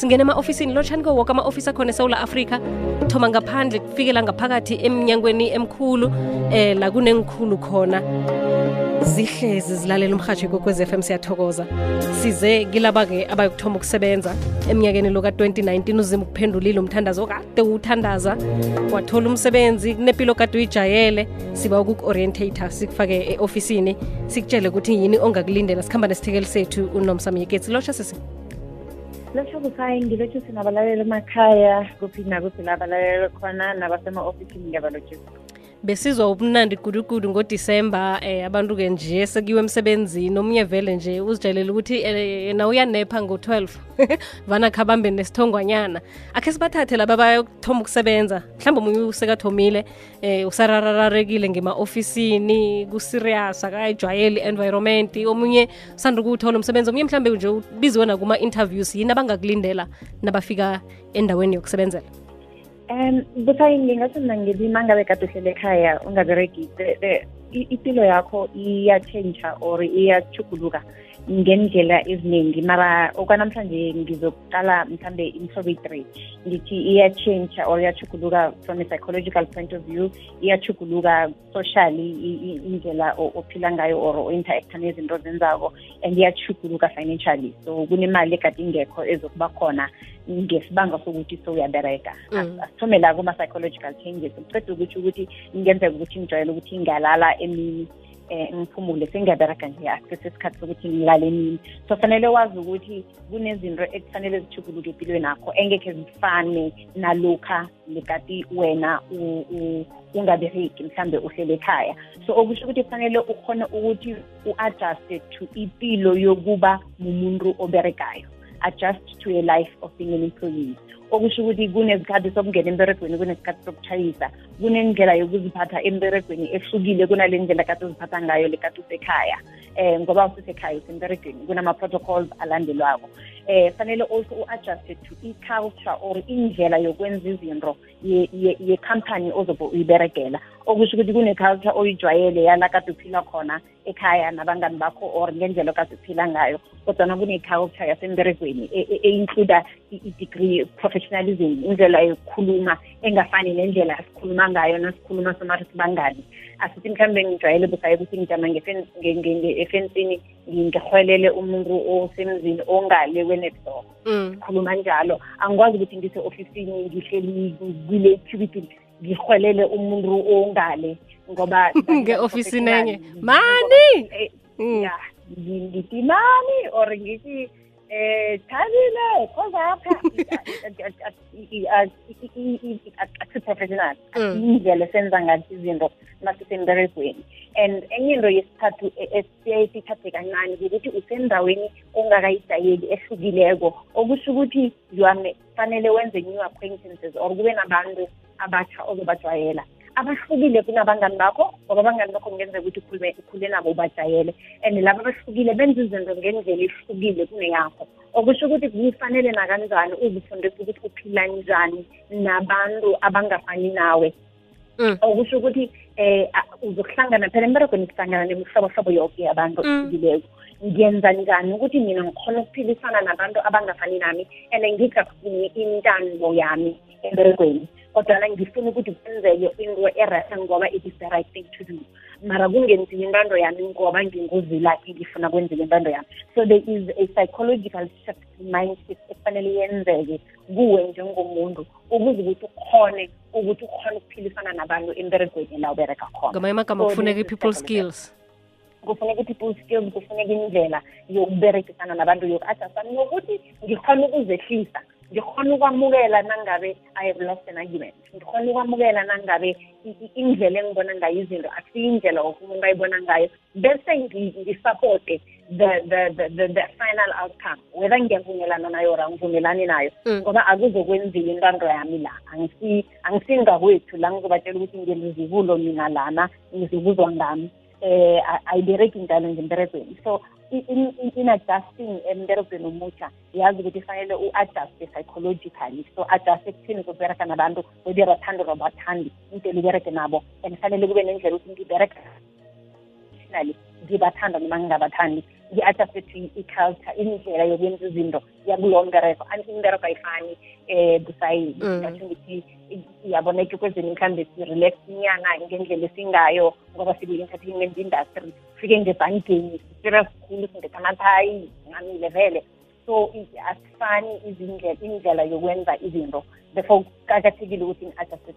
singena ema-ofisini lotshani ko woke ama-ofisi akhona esewula afrika. Thoma ngaphandle kufikela ngaphakathi eminyangweni emkhulu eh la kunengikhulu khona. Zihlezi zilalela umhatsho ikwekwez FM siyathokoza. Size kilaba-ke abayokuthoma ukusebenza. Eminyakeni lo ka-2019 uzima ukuphendulile umthandazo kade uwuthandaza. Wathola umsebenzi kunempilo kade uyijayele. Siba ukuku-orientator sikufake e-ofisini sikutshele ukuthi yini ongakulindela. Sikhamba nesithekeli sethu unomsamyeketsi lotsha sesi lokho kusayengi bethu sinabalalela emakhaya kuphi nakuphi la balalela khona nabasema-ofisini ngiyabalotshisa besizwa ubumnandi gudugudu ngodisemba eh abantu-ke nje sekiwe emsebenzini. Omunye vele nje uzijayelele ukuthi eh, yena uyanepha ngo-12 vana khabambe nesithongwanyana. Akhe sibathathe laba bayokuthoma ukusebenza. Mhlawumbe omunye usekathomile eh usarararekile ngema-ofisini kusirias akayijwayeli i-environment omunye usanda ukuwuthola umsebenzi. Omunye mhlawumbe nje ubiziwe nakuma-interviews. Yini abangakulindela nabafika endaweni yokusebenzela um busayi ngingathi mna ngithi uma ngabe kade uhlele ekhaya ungabereki the- the- i- impilo yakho iyatshentsha or iyachuguluka ngendlela eziningi mara okwanamhlanje ngizokuqala mhlambe imhlobo i-three ngithi iyatshentsha or iyachuguluka from a psychological point of view iyachuguluka socially indlela ophila ngayo or o-interacta nezinto zenzako and iyachuguluka financially. So kunemali ekade ingekho ezokuba khona ngesibanga sokuthi sowuyabereka Mm. asithome la kuma-psychological changes. Kuceda ukuthi ukuthi ingenzeka ukuthi ngijwayele ukuthi ngalala emini um ngiphumule sengiyabereka nje akusesikhathi sokuthi ngilale emini. So fanele wazi ukuthi kunezinto ekufanele zithuguluke empilweni akho engekhe zifane nalokha lekati wena ungabereki mhlambe uhlele ekhaya. So okusho ukuthi kufanele ukhone ukuthi u-adjuste to impilo yokuba mumuntu oberekayo adjust to a life of being an employee. Okusho ukuthi kunezikhathi sokungena emberegweni kunesikhathi sokutshayisa kunendlela yokuziphatha emberegweni ehlukile kunale ndlela kade uziphatha ngayo lekade usekhaya. Eh ngoba usesekhaya usemberegweni kunama-protocols alandelwako eh fanele also u-adjuste to i-culture or indlela yokwenza izinto ye- ye- ye-company ozobe uyiberegela. Okusho ukuthi kune-culture oyijwayele yala kade uphila khona ekhaya nabangani bakho or ngendlela okade uphila ngayo. Kodwana kune-culture yasemberegweni e- e- e-includa i- i-degree professionalism indlela yokukhuluma engafani nendlela asikhuluma ngayo nasikhuluma somathi sibangani. Asithi mhlawumbe ngijwayele busaye ukuthi ngijama ngefen- nge- nge- nge- efensini ngirhwelele umuntu osemzini ongale kwe-next door mm. khuluma njalo angikwazi ukuthi ngise-ofisini ngihleli kule cubicle ngirhwelele umuntu ongale ngoba Nge-ofisini enye. Mani! Eh, Mm. ya ngi- ngithi mani or ngithi eh thabile kozapha asi-professional Mm. indlela esenza ngathi izinto masisemberegweni and enye into yesithathu e- esiyaye sithathe kancane ukuthi usendaweni ongakayijayeli ehlukileko. Okusho ukuthi you are- fanele wenze new acquaintances or kube nabantu abatsha ozobajwayela. Abahlukile kunabangani bakho ngoba abangani bakho kungenzeka ukuthi ukhulume ukhule nabo ubajayele. And laba abahlukile benza izinto ngendlela ehlukile kuneyakho. Okusho ukuthi kufanele nakanjani uzifundise ukuthi uphila njani nabantu abangafani nawe. Mm. okusho ukuthi eh a- uzokuhlangana phela emberegweni kuhlangana nemihlobohlobo yoke yabantu Mm. ehlukileko ngiyenza njani ukuthi mina ngikhona ukuphilisana nabantu abangafani nami and ngingafuni intando yami emberegweni? Kodwana ngifuna ukuthi kwenzeke into erehe ngoba it is the right thing to do. Mara kungenziwa intando yami ngoba nginguzilakhe ngifuna kwenzeka intando yami. So there is a psychological shift mindset efanele yenzeke kuwe njengomuntu ukuze ukuthi ukhone ukuthi ukhone ukuphilisana nabantu emberegweni la ubereka khona. Ngamanye amagama kufuneka i-people skills. Kufuneka i-people skills kufuneka indlela yokuberekisana nabantu yoku-adjustana nokuthi ngikhona ukuzehlisa ngikhona ukwamukela nangabe i have lost an argument ngikhona ukwamukela nangabe i- i- indlela engibona ngayo izinto akusiyo indlela woke umuntu ayibona ngayo. Bese ngi- ngisapote the, the, the, the, the final outcome. Whether ngiyavumelana nayo or angivumelani nayo Mm. ngoba akuzokwenziwa intando yami la. Angisi angisingakwethu la ngizobatshela ukuthi ngelizibulo mina lana ngizibuzwa ngami. Eh a- ayibereki njalo nje emberegweni. So i- in, in, in adjusting emberegweni omutsha yazi ukuthi fanele u-adjuste psychologically. So adjuste ekuthini zokubereka nabantu whether bathanda or bathandi intela ubereke nabo and fanele kube nendlela ukuthi ngibereka professionally ngibathanda noma ngingabathandi. Ngi-adjuste to i-culture indlela yokwenza izinto yakulowo mbereko imbereko ayifani um busayi ngatho ngithi yaboneke kwezeni mhlawumbe si-relax inyanga ngendlela esingayo ngoba siku-entertainment industry fike ngebhankeni serious khulu singetha amathayi ngamile vele so asifani izindlela indlela yokwenza izinto. Therefore kuqakathekile ukuthi ngi-adjuste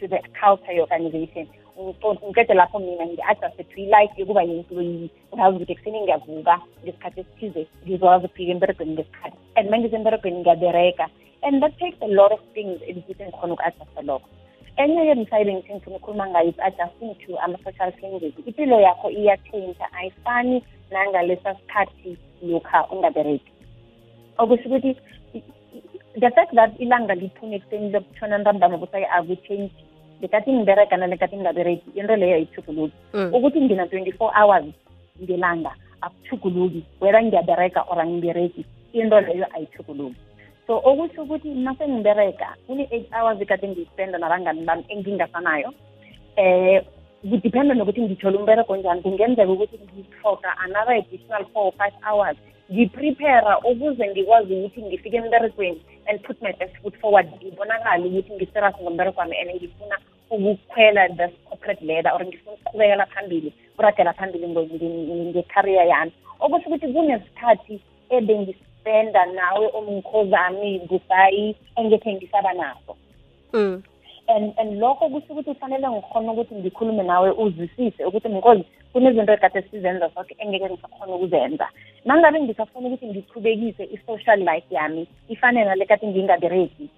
to, the culture ye-organization ngiqede lapho mina ngi-adjuste to i-life yokuba yi-employee. Ngazi ukuthi ekuseni ngiyavuka ngesikhathi esithize ngizokwazi ukufika emberegweni ngesikhathi. And ma ngisemberegweni ngiyabereka and that takes a lot of things ukuthi ngikhona uku-adjusta lokho. Enye yemsayile ngithi ngifuna ukukhuluma ngayo is-adjusting to ama-social changes impilo yakho iyatshintsha ayifani nangalesa sikhathi lokha ungabereki okusho ukuthi the fact that ilanga liphuma ekuseni lokutshona ntambama kusaye akutshentshi lekathi ngibereka nalekathi ngingabereki into leyo ayithuguluki ukuthi ngina twenty-four hours ngelanga akuthuguluki whether ngiyabereka or angibereki into leyo ayithuguluki so okusho ukuthi mase ngibereka kune-eight hours ekade ngiyispenda nabangani bami engingafanayo eh kudiphenda nokuthi ngithole umbereko njani. Kungenzeka ukuthi ngithoga another additional four or five hours. Ngiprepara ukuze ngikwazi ukuthi ngifike emberekweni and put my best foot forward ngibonakale ukuthi ngiseras ngombereko wami and ngifuna ukukhwela the corporate ladder or ngifuna ukuqhubekela phambili kuragela phambili nge-career yami. Okusho ukuthi kunesikhathi ebengispenda nawe umkhozami busayi engekhe ngisaba naso. Mm. and and lokho kusho ukuthi kufanele ngikhona ukuthi ngikhulume nawe uzwisise ukuthi mnkozi kunezinto ekade sizenza sonke engeke ngisakhona ukuzenza. Nangabe ngisafuna ukuthi ngiqhubekise i-social life yami ifane nale kade ngingabereki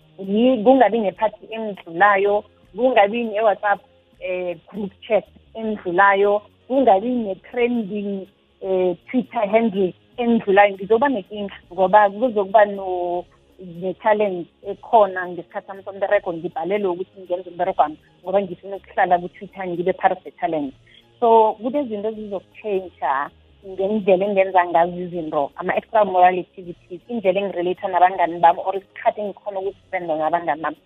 kungabi nephathi engidlulayo kungabi ne-whatsapp um group chat engidlulayo kungabi ne-trending um twitter handle engidlulayo ngizoba nenkinga ngoba kuzokuba ne-challenge ekhona ngesikhathi sami sombereko ngibhalelwe ukuthi ngenze umbereko wami ngoba ngifuna ukuhlala ku-twitter ngibe part of the challenge so kunezinto ezizokutshentsha ngendlela engenza ngazo izinto ama-extra moral activities indlela engirelate nabangani bami or isikhathi engikhona ukuspenda nabangani bami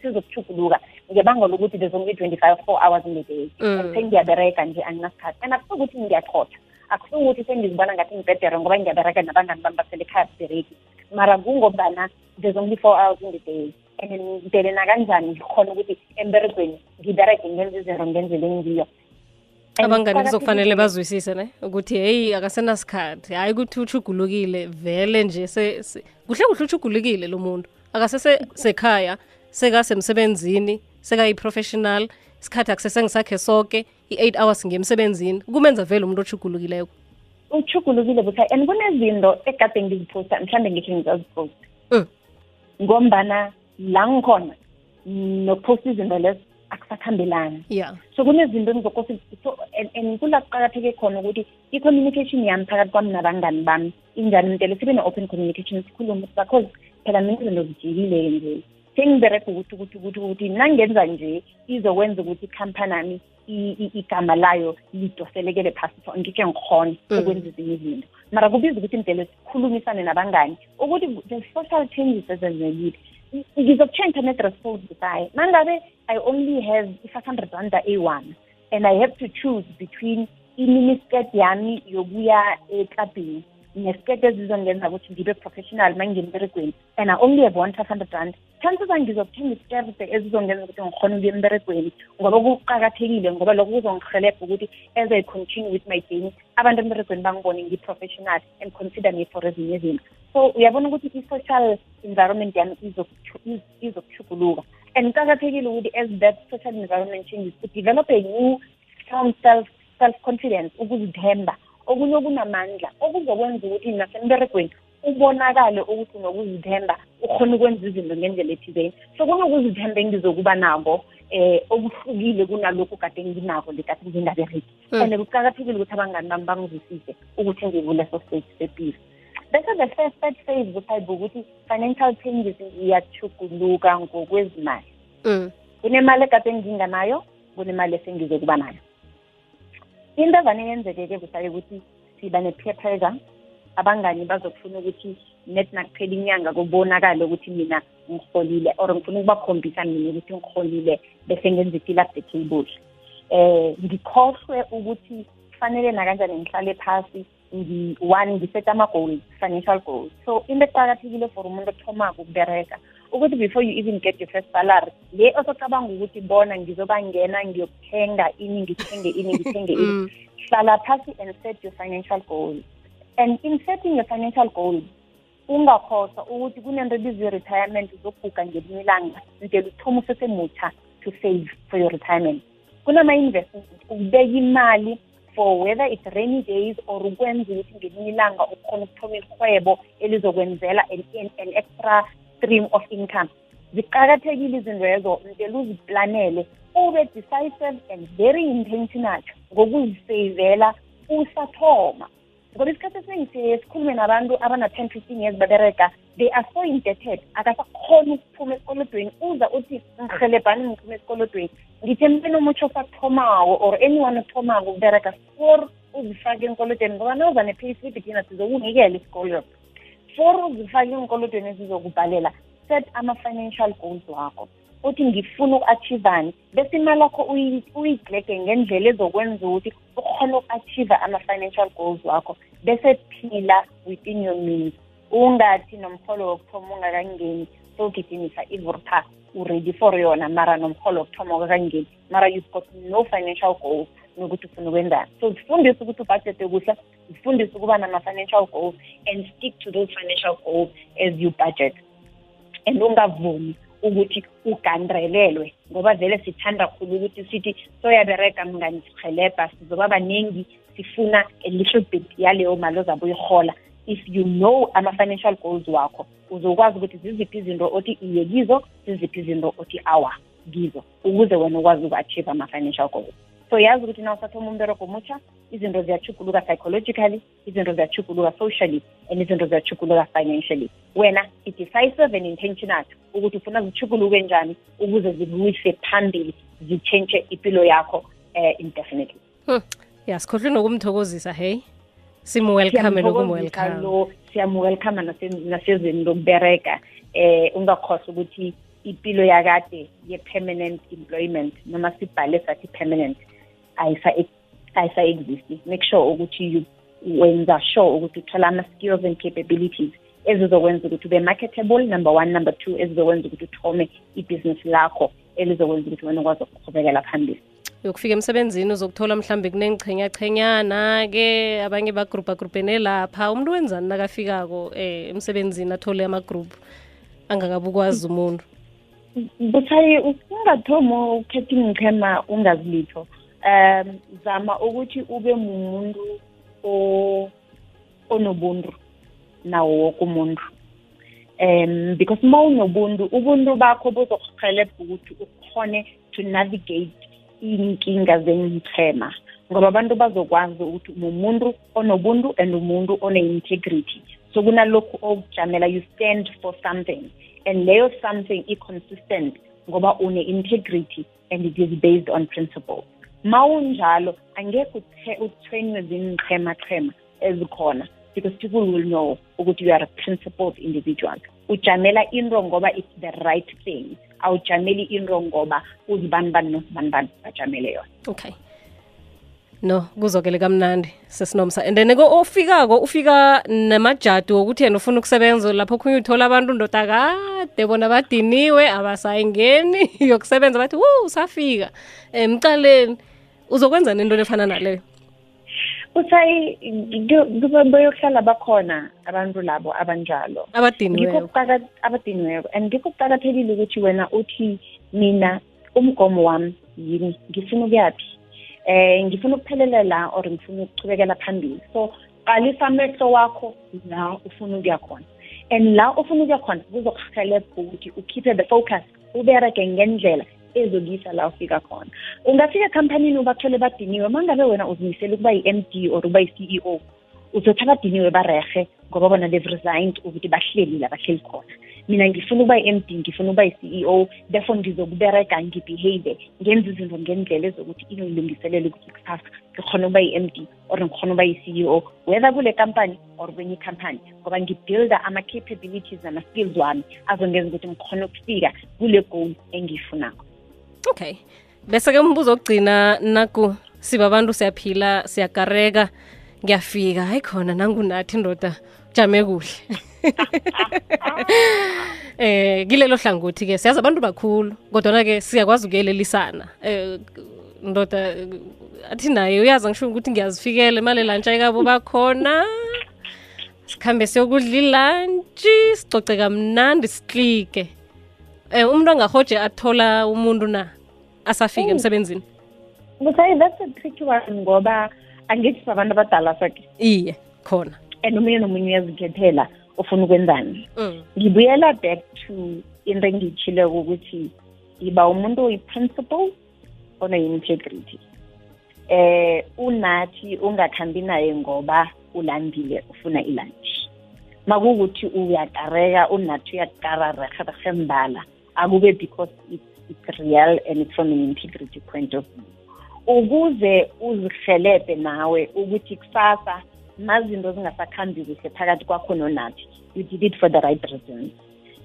sizokuchuguluka ngebanga lokuthi there's only twenty-five four hours in the day. And sengiyabereka nje anginasikhathi and akusuke ukuthi ngiyachotha akusuke ukuthi sengizibona ngathi ngibhedere ngoba ngiyabereka nabangani bami basele ekhaya sibereki mara kungobana there's only four hours in the day. And ngidele nakanjani ngikhona ukuthi emberegweni ngibereke ngenze izinto ngenzele engiyo. Abangani kuzokufanele bazwisise ne? Ukuthi heyi akasenasikhathi. Hhayi ukuthi uchugulukile vele nje kuhle kuhle uchugulukile lo muntu. Akasesekhaya sekasemsebenzini sekayi-professional isikhathi akusesengisakhe sonke i-eight hours ngemsebenzini kumenza vele umuntu ochugulukileko uchugulukile buthai and kunezinto ekade ngiziphosta mhlawumbe ngikhe ngizaziphosta ngombana la ngikhona nokuphosta izinto lezo akusakhambelani. Yeah so kunezinto engizokose so and kula kuqakatheke khona ukuthi i-communication yami phakathi kwami nabangani bami injani mntele sibe ne-open communication sikhulume because phela mina izinto zijikile nje. Sengibereka ukuthi ukuthi ukuthi ukuthi nangenza nje izokwenza ukuthi ikhampani ami igama layo lidoselekele phasi so ngike ngikhone ukwenza ezinye izinto. Mara kubiza ukuthi mdele sikhulumisane nabangani ukuthi the social changes ezenzekile ngizokutshentsha ne-dress code busayi mangabe i only have i-five hundred randa eyi-one and i have to choose between iminiskirt yami yokuya eklabhini. Nesiketi ezizongenza ukuthi ngibe professional ma ngemberegweni and i only have one five hundred rand. Chances are ngizokuthenga ezizongenza ukuthi ngikhona ukuya emberegweni ngoba kuqakathekile ngoba lokho kuzongihelebha ukuthi as i continue with my journey abantu emberegweni bangibone ngi-professional and consider me for ezinye izinto so uyabona ukuthi i-social environment yami izokuchuguluka and kuqakathekile ukuthi as that social environment changes udevelop a new strong self self confidence ukuzithemba okunye okunamandla okuzokwenza ukuthi nasemberegweni ubonakale ukuthi unokuzithemba ukhona ukwenza izinto ngendlela ethizeni. So kunokuzithemba engizokuba nako eh okuhlukile kunalokhu kade nginako lekade ngingabereki and kuqakathekile ukuthi abangani bami bangizwisise ukuthi ngikuleso stage sepilo. Bese the first third phase kusayibe ukuthi financial changes iyachuguluka ngokwezimali. Kunemali ekade nginganayo kunemali esengizokuba nayo. Into evane yenzeke-ke kusaye ukuthi siba ne-peer pressure abangani bazokufuna ukuthi net nakuphela inyanga kubonakale ukuthi mina ngiholile or ngifuna ukubakhombisa mina ukuthi ngiholile bese ngenza i-fill up the table. Eh ngikhohlwe ukuthi kufanele nakanjani ngihlale phasi ngi- one ngisethe ama-goals financial goals. So into eqakathekile for umuntu othomako ukubereka ukuthi before you even get your first salary le osocabanga ukuthi bona ngizobangena ngiyokuthenga ini ngithenge ini ngithenge ini. Mm. hlala phasi and set your financial goals and in setting your financial goals ungakhohlwa ukuthi kunento ebizwa i-retirement uzoguga ngelinye ilanga ntela uthoma usesemutsha to save for your retirement. Kunama-investment ukubeka imali for whether it's rainy days or ukwenza ukuthi ngelinye ilanga ukhona ukuthoma irhwebo elizokwenzela an, an, an extra stream of income. Ziqakathekile izinto ezo ntela uziplanele ube decisive and very intentional ngokuziseyivela usathoma. Ngoba isikhathi esiningi siye sikhulume nabantu abana-ten fifteen years babereka they are so indebted akasakhona ukuphuma esikolodweni. Uza uthi ngihelebhani ngiphuma esikolodweni? Ngithe mpeni omutsho osathomako or anyone othomako ukubereka for uzifake enkolodweni. Ngoba nawuza ne-payslip thina sizokunikela isikolo. For uzifake enkolodweni ezizokubhalela. Set ama-financial goals wakho. Uthi ngifuna uku-achievani bese imali yakho uyi- uyiglege ngendlela ezokwenza ukuthi ukhone uku-achieve ama-financial goals wakho. Bese phila within your means. Ungathi nomholo wokuthoma ungakangeni sowugidinisa ivurpa uready for yona mara nomholo wokuthoma ukakangeni mara you've got no financial goals nokuthi ufuna ukwenzani. So zifundise ukuthi ubhajete kuhle zifundise ukuba nama-financial goals and stick to those financial goals as you budget. And ungavumi ukuthi ugandrelelwe ngoba vele sithanda khulu ukuthi sithi soyabereka mngani sihelebha sizoba baningi sifuna a little bit yaleyo mali ozabe uyihola if you know ama-financial goals wakho uzokwazi ukuthi ziziphi izinto othi iye kizo ziziphi izinto othi awa kizo ukuze wena ukwazi uku-achieve ama-financial goals. So yazi ukuthi naw usathoma umberego omutsha izinto ziyachuguluka psychologically izinto ziyachuguluka socially and izinto ziyachuguluka financially. Wena i-decisive and intentional ukuthi ufuna zichuguluke njani ukuze zikuyise phambili zitshentshe impilo yakho um indefinitely. Hmm. ya sikhohlwe nokumthokozisa hey. Siyamthokozisa nokum-welcome lo siyamwelcome nasezweni lokubereka eh ungakhohlwa ukuthi impilo yakade ye-permanent employment noma sibhale sathi permanent ayisa- ayisa-existi make sure ukuthi you wenza sure ukuthi uthola ama-skills and capabilities ezizokwenza ukuthi ube marketable number one. Number two ezizokwenza ukuthi uthome ibhizinisi lakho elizokwenza ukuthi wena ukwazi ukuqhubekela phambili. Uyokufika emsebenzini uzokuthola mhlawumbe kunengichenyachenya-ke abanye bagruphagrupene lapha umuntu wenzani nakafikako eh emsebenzini athole amagruphu angakabukwazi umuntu? Busayi ungathomi ukhetha ingichema ungazilitho. Um zama ukuthi ube mumuntu o- onobuntu nawo woke umuntu. Um because ma unobuntu ubuntu bakho buzokurhelebha ukuthi ukhone to navigate iy'nkinga zengichema ngoba abantu bazokwazi ukuthi mumuntu onobuntu and umuntu one-integrity. So kunalokhu okujamela you stand for something. And leyo something i-consistent ngoba une-integrity and it is based on principles. Ma unjalo angekhe uthe- uthwenywe zinqhemaqhema ezikhona because people will know ukuthi you are a principled individual. Ujamela into ngoba it's the right thing. Awujameli into ngoba uzibanibani nosibanibani bajamele yona. Okay. No kuzokele kamnandi sesinomsa. And then ko ofikako ufika namajadu wokuthi yena ufuna ukusebenza lapho khunye uthola abantu ndoda kade bona badiniwe abasayingeni yokusebenza bathi wu usafika um mcaleni uzokwenza nento lefana naleyo usayi bayokuhlala bakhona abantu labo abanjalo. Ngikho abadiniweyo kuqaka- abadiniweko and ngikho kuqakathekile ukuthi wena uthi mina umgomo wami yini? Ngifuna ukuyaphi eh ngifuna ukuphelela la or ngifuna ukuchubekela phambili. So qalisa amehlo wakho la ufuna ukuya khona. And la ufuna ukuya khona kuzokuhelebha ukuthi ukhiphe the focus ubereke ngendlela ezokuyisa la ufika khona. Ungafika ekhampanini ubathole badiniwe uma ngabe wena uzimisele ukuba yi-m d or ukuba yi-c e o uzothi abadiniwe barehe ngoba bona they've resigned ukuthi bahleli la bahleli khona. Mina ngifuna ukuba i-m d ngifuna ukuba yi-c e o therefore ngizokubereka ngibehave ngenza izinto ngendlela ezokuthi ingilungiselele ukuthi kusasa ngikhona ukuba yi-m d or ngikhona ukuba yi-c e o whether kule kampani or kwenye company ngoba ngibuilda ama-capabilities nama-skills wami azongenza ukuthi ngikhona ukufika kule goal engiyifunako okay. Bese-ke umbuzo wokugcina naku sibabantu siyaphila siyakareka ngiyafika. Hayi khona nangunathi indoda jame kuhle. Eh kilelo hlangothi ke siyazi abantu bakhulu kodwa ke siyakwazi ukuyelelisana eh ndoda athi naye uyazi ngisho ukuthi ngiyazifikela imali lunch ayikabo bakhona. Sikhambe siyokudla ilantshi sicoce kamnandi siklike. Eh umuntu angahoje athola umuntu na asafika emsebenzini? Busayi that's a tricky one ngoba angithi sabantu abadala sakhe iye khona. And omunye nomunye uyazikhethela ufuna ukwenzani. Mm. ngibuyela back to into engiyitshileko ukuthi yiba umuntu oyi-principle ono-integrity eh unathi ungakhambi naye ngoba ulandile ufuna ilunch. Makukuthi uyakareka unathi uyakara regerege mbala. Akube because it's, it's real and it's from an integrity point of view. Ukuze uzihelebhe nawe ukuthi kusasa mazinto zingasakhambi kuhle phakathi kwakho nonathi you did it for the right reasons.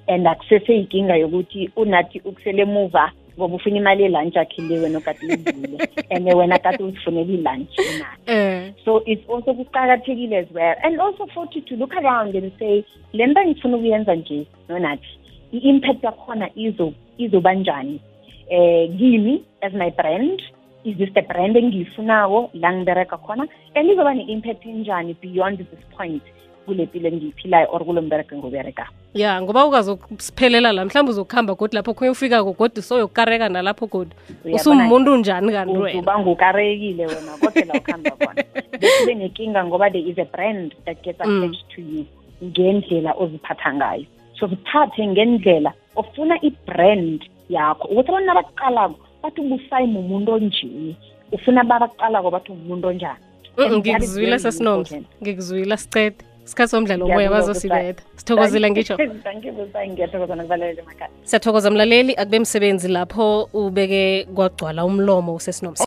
And akuseseyinkinga yokuthi unathi ukusele emuva ngoba ufuna imali yelunch akhile wena okade uyivule and wena kade uzifunela ilunch imali eh. So it's also kuqakathekile as well. And also futhi to look around and say le nto ngifuna ukuyenza nje nonathi i-impact yakhona izo izoba njani? Eh kimi as my brand is this the brand engiyifunako la ngibereka khona? And izoba ne-impact enjani beyond this point kule mpilo engiyiphilayo or kulo mbereko engiwuberekako ya ngoba ukazosiphelela la mhlawumbe uzokuhamba godi lapho khunye ufikako godi soyokukareka nalapho godi usumuntu njani kanti wena? Uzuba ngukarekile wena kodwa la ukuhamba khona. Bekube nenkinga ngoba there is a brand that gets Mm. attached to you ngendlela oziphatha ngayo so ziphathe ngendlela ofuna i-brand yakho. Ukuthi abantu nabakuqalako bathi ubusayi umuntu onje ufuna babaqalako bathi umuntu onjani. Ngikuzwile very ngikuzwile sicede. Isikhathi somdlalo Ngiyabonga, bazosibetha sithokozile ngisho siyathokoza mlaleli. Akube msebenzi lapho ubeke kwagcwala umlomo usesinomsa